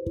Kok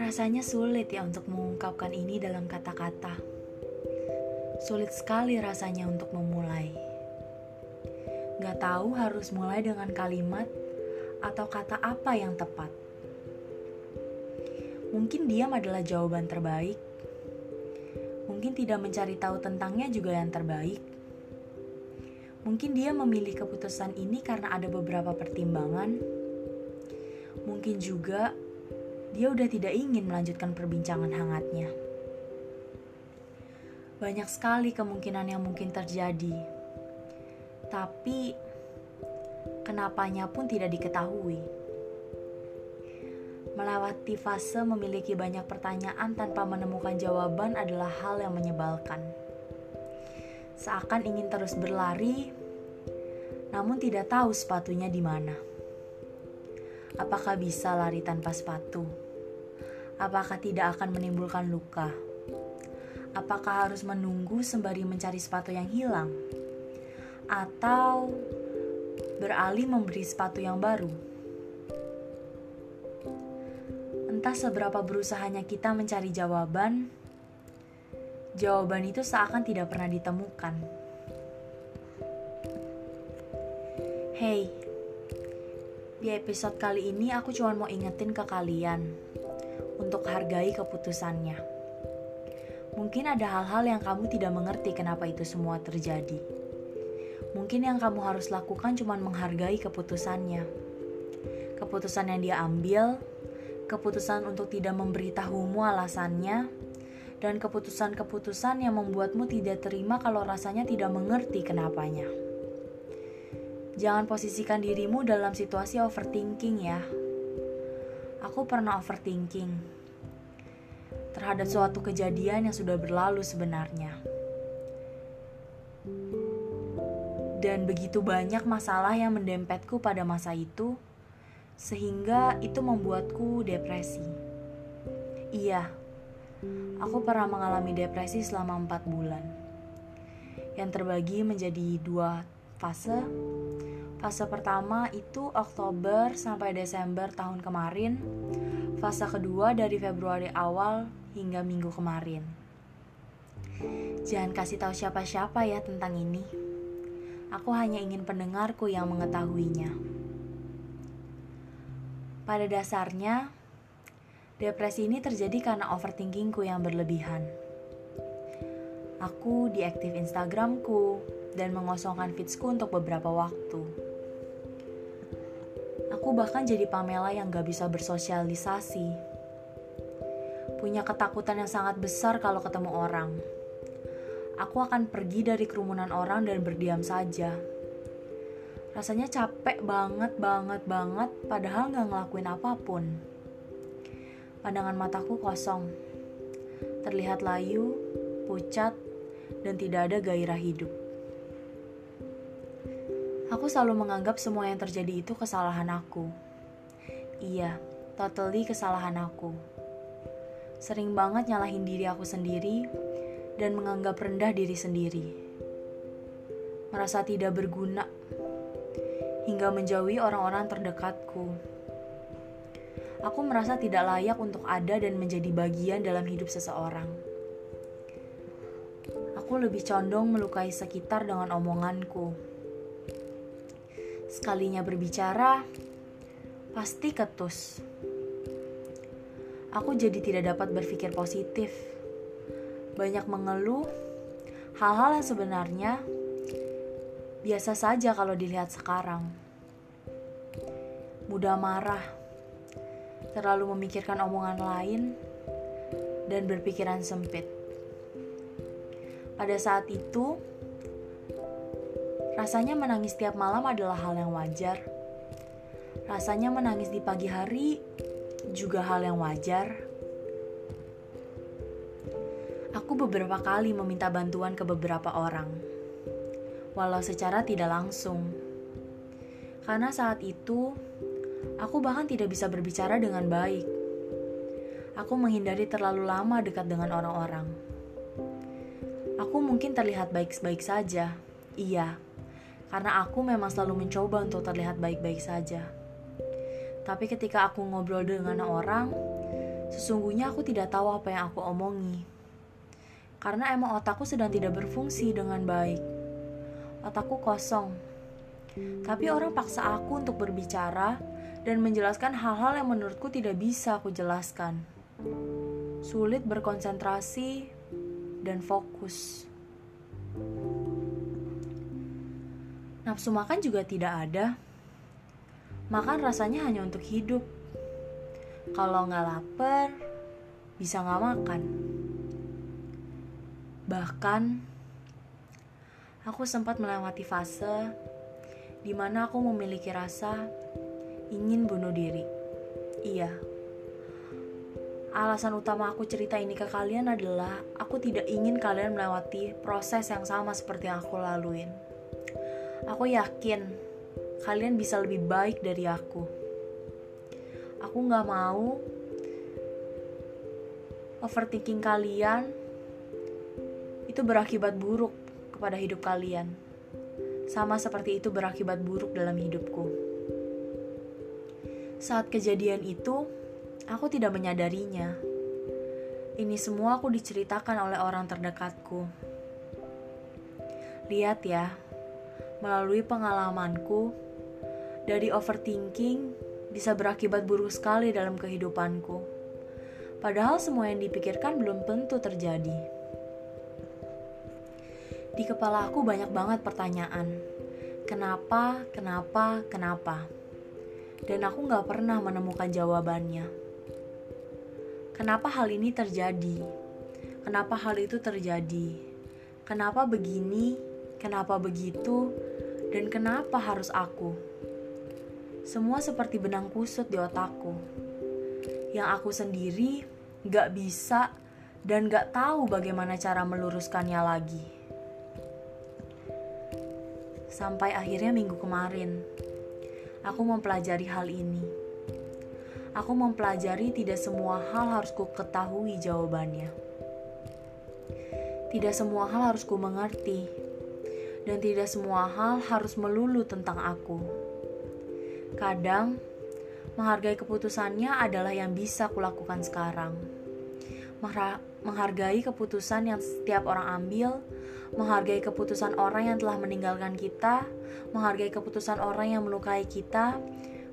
rasanya sulit ya untuk mengungkapkan ini dalam kata-kata? Sulit sekali rasanya untuk memulai. Gak tahu harus mulai dengan kalimat atau kata apa yang tepat. Mungkin diam adalah jawaban terbaik. Mungkin tidak mencari tahu tentangnya juga yang terbaik. Mungkin dia memilih keputusan ini karena ada beberapa pertimbangan. Mungkin juga dia udah tidak ingin melanjutkan perbincangan hangatnya. Banyak sekali kemungkinan yang mungkin terjadi, tapi kenapanya pun tidak diketahui. Melewati fase memiliki banyak pertanyaan tanpa menemukan jawaban adalah hal yang menyebalkan. Seakan ingin terus berlari, namun tidak tahu sepatunya di mana. Apakah bisa lari tanpa sepatu? apakah tidak akan menimbulkan luka? Apakah harus menunggu sembari mencari sepatu yang hilang? Atau beralih memberi sepatu yang baru? Entah seberapa berusahanya kita mencari jawaban, jawaban itu seakan tidak pernah ditemukan. Hey, di episode kali ini aku cuma mau ingetin ke kalian untuk hargai keputusannya. Mungkin ada hal-hal yang kamu tidak mengerti kenapa itu semua terjadi. Mungkin yang kamu harus lakukan cuma menghargai keputusannya. Keputusan yang dia ambil, keputusan untuk tidak memberitahumu alasannya, dan keputusan-keputusan yang membuatmu tidak terima kalau rasanya tidak mengerti kenapanya. Jangan posisikan dirimu dalam situasi overthinking ya aku pernah overthinking terhadap suatu kejadian yang sudah berlalu sebenarnya. Dan begitu banyak masalah yang mendempetku pada masa itu, sehingga itu membuatku depresi. Iya, aku pernah mengalami depresi selama empat bulan, yang terbagi menjadi dua fase Fase pertama itu Oktober sampai Desember tahun kemarin. Fase kedua dari Februari awal hingga minggu kemarin. Jangan kasih tahu siapa-siapa ya tentang ini. Aku hanya ingin pendengarku yang mengetahuinya. Pada dasarnya, depresi ini terjadi karena overthinkingku yang berlebihan. Aku diaktif Instagramku dan mengosongkan feedsku untuk beberapa waktu. Aku bahkan jadi Pamela yang gak bisa bersosialisasi. Punya ketakutan yang sangat besar kalau ketemu orang. Aku akan pergi dari kerumunan orang dan berdiam saja. Rasanya capek banget, banget, banget, padahal gak ngelakuin apa pun. Pandangan mataku kosong. Terlihat layu, pucat, dan tidak ada gairah hidup. Aku selalu menganggap semua yang terjadi itu kesalahan aku. Iya, totally kesalahan aku. Sering banget nyalahin diri aku sendiri dan menganggap rendah diri sendiri. Merasa tidak berguna hingga menjauhi orang-orang terdekatku. Aku merasa tidak layak untuk ada dan menjadi bagian dalam hidup seseorang. Aku lebih condong melukai sekitar dengan omonganku Sekalinya berbicara, pasti ketus. Aku jadi tidak dapat berpikir positif. Banyak mengeluh, hal-hal yang sebenarnya biasa saja kalau dilihat sekarang. Mudah marah, terlalu memikirkan omongan lain, dan berpikiran sempit. Pada saat itu, Rasanya menangis tiap malam adalah hal yang wajar. Rasanya menangis di pagi hari juga hal yang wajar. Aku beberapa kali meminta bantuan ke beberapa orang, walau secara tidak langsung. Karena saat itu, aku bahkan tidak bisa berbicara dengan baik. Aku menghindari terlalu lama dekat dengan orang-orang. Aku mungkin terlihat baik-baik saja, iya, karena aku memang selalu mencoba untuk terlihat baik-baik saja. Tapi ketika aku ngobrol dengan orang, sesungguhnya aku tidak tahu apa yang aku omongi. Karena emang otakku sedang tidak berfungsi dengan baik. Otakku kosong. Tapi orang paksa aku untuk berbicara dan menjelaskan hal-hal yang menurutku tidak bisa aku jelaskan. Sulit berkonsentrasi dan fokus. Nafsu makan juga tidak ada. Makan rasanya hanya untuk hidup. Kalau nggak lapar, bisa nggak makan. Bahkan, aku sempat melewati fase di mana aku memiliki rasa ingin bunuh diri. Iya, alasan utama aku cerita ini ke kalian adalah aku tidak ingin kalian melewati proses yang sama seperti yang aku laluin. Aku yakin kalian bisa lebih baik dari aku. Aku gak mau overthinking kalian itu berakibat buruk kepada hidup kalian. Sama seperti itu berakibat buruk dalam hidupku. Saat kejadian itu, aku tidak menyadarinya. Ini semua aku diceritakan oleh orang terdekatku. Lihat ya, melalui pengalamanku, dari overthinking bisa berakibat buruk sekali dalam kehidupanku. Padahal semua yang dipikirkan belum tentu terjadi. Di kepala aku banyak banget pertanyaan. Kenapa, kenapa, kenapa? Dan aku gak pernah menemukan jawabannya. Kenapa hal ini terjadi? Kenapa hal itu terjadi? Kenapa begini? Kenapa begitu? Dan kenapa harus aku? Semua seperti benang kusut di otakku. Yang aku sendiri gak bisa dan gak tahu bagaimana cara meluruskannya lagi. Sampai akhirnya minggu kemarin, aku mempelajari hal ini. Aku mempelajari tidak semua hal harus ku ketahui jawabannya. Tidak semua hal harus ku mengerti dan tidak semua hal harus melulu tentang aku. Kadang, menghargai keputusannya adalah yang bisa kulakukan sekarang. Menghargai keputusan yang setiap orang ambil, menghargai keputusan orang yang telah meninggalkan kita, menghargai keputusan orang yang melukai kita,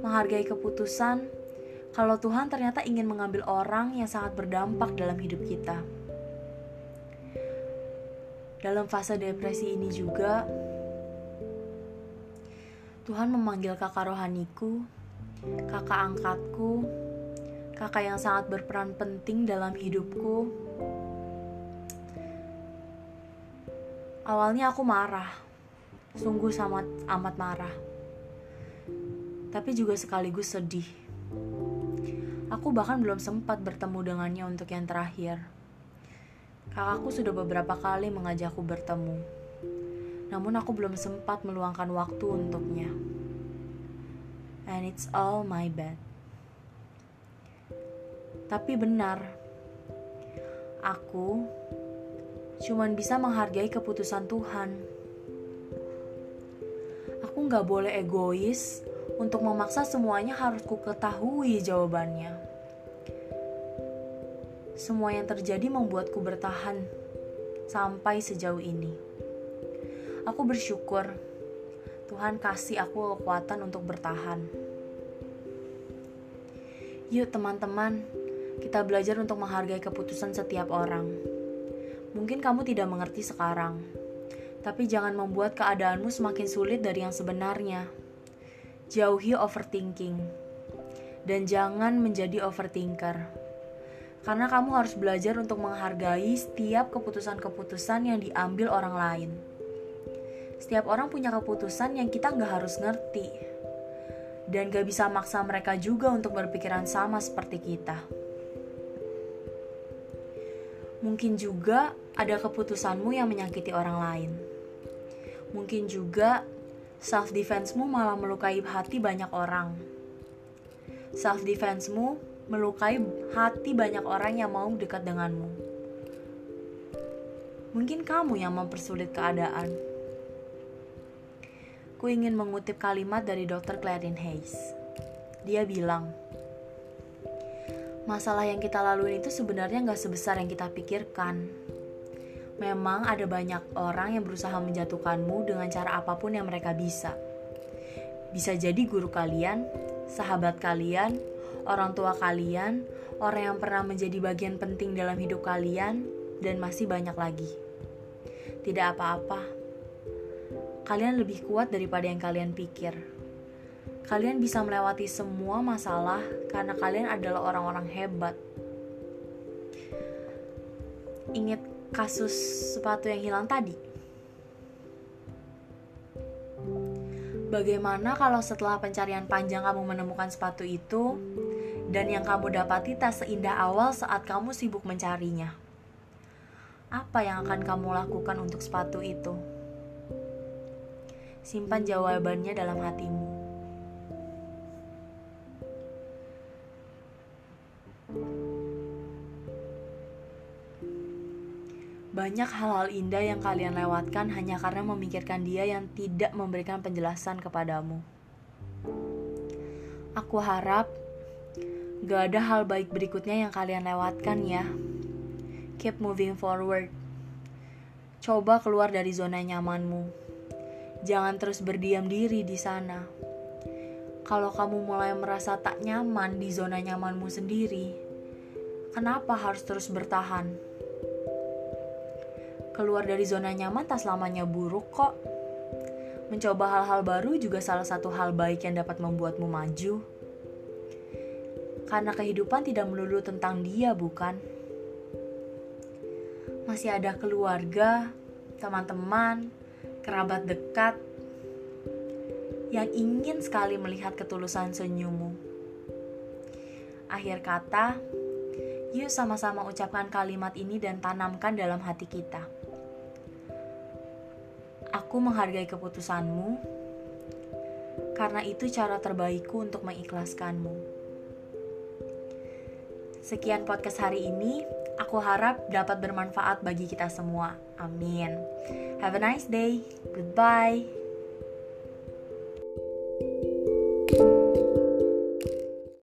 menghargai keputusan kalau Tuhan ternyata ingin mengambil orang yang sangat berdampak dalam hidup kita. Dalam fase depresi ini juga, Tuhan memanggil kakak rohaniku, kakak angkatku, kakak yang sangat berperan penting dalam hidupku. Awalnya aku marah, sungguh sangat amat marah, tapi juga sekaligus sedih. Aku bahkan belum sempat bertemu dengannya untuk yang terakhir. Kakakku sudah beberapa kali mengajakku bertemu, namun aku belum sempat meluangkan waktu untuknya. And it's all my bad. Tapi benar, aku cuman bisa menghargai keputusan Tuhan. Aku nggak boleh egois untuk memaksa semuanya harus ku ketahui jawabannya. Semua yang terjadi membuatku bertahan sampai sejauh ini. Aku bersyukur Tuhan kasih aku kekuatan untuk bertahan. Yuk teman-teman, kita belajar untuk menghargai keputusan setiap orang. Mungkin kamu tidak mengerti sekarang, tapi jangan membuat keadaanmu semakin sulit dari yang sebenarnya. Jauhi overthinking, dan jangan menjadi overthinker karena kamu harus belajar untuk menghargai setiap keputusan-keputusan yang diambil orang lain. Setiap orang punya keputusan yang kita nggak harus ngerti. Dan gak bisa maksa mereka juga untuk berpikiran sama seperti kita. Mungkin juga ada keputusanmu yang menyakiti orang lain. Mungkin juga self defense-mu malah melukai hati banyak orang. Self defense-mu melukai hati banyak orang yang mau dekat denganmu. Mungkin kamu yang mempersulit keadaan. ku ingin mengutip kalimat dari Dr. Clarin Hayes. Dia bilang, masalah yang kita lalui itu sebenarnya nggak sebesar yang kita pikirkan. Memang ada banyak orang yang berusaha menjatuhkanmu dengan cara apa pun yang mereka bisa. Bisa jadi guru kalian, sahabat kalian, orang tua kalian, orang yang pernah menjadi bagian penting dalam hidup kalian, dan masih banyak lagi. Tidak apa-apa, kalian lebih kuat daripada yang kalian pikir. Kalian bisa melewati semua masalah karena kalian adalah orang-orang hebat. Ingat kasus sepatu yang hilang tadi? Bagaimana kalau setelah pencarian panjang kamu menemukan sepatu itu dan yang kamu dapati tak seindah awal saat kamu sibuk mencarinya? Apa yang akan kamu lakukan untuk sepatu itu? Simpan jawabannya dalam hatimu. Banyak hal-hal indah yang kalian lewatkan hanya karena memikirkan dia yang tidak memberikan penjelasan kepadamu. Aku harap gak ada hal baik berikutnya yang kalian lewatkan ya. Keep moving forward. Coba keluar dari zona nyamanmu. Jangan terus berdiam diri di sana. Kalau kamu mulai merasa tak nyaman di zona nyamanmu sendiri, kenapa harus terus bertahan? Keluar dari zona nyaman tak selamanya buruk kok. Mencoba hal-hal baru juga salah satu hal baik yang dapat membuatmu maju. Karena kehidupan tidak melulu tentang dia, bukan? masih ada keluarga, teman-teman, kerabat dekat yang ingin sekali melihat ketulusan senyummu. Akhir kata, yuk sama-sama ucapkan kalimat ini dan tanamkan dalam hati kita. Aku menghargai keputusanmu, karena itu cara terbaikku untuk mengikhlaskanmu. Sekian podcast hari ini. Aku harap dapat bermanfaat bagi kita semua. Amin. Have a nice day. Goodbye.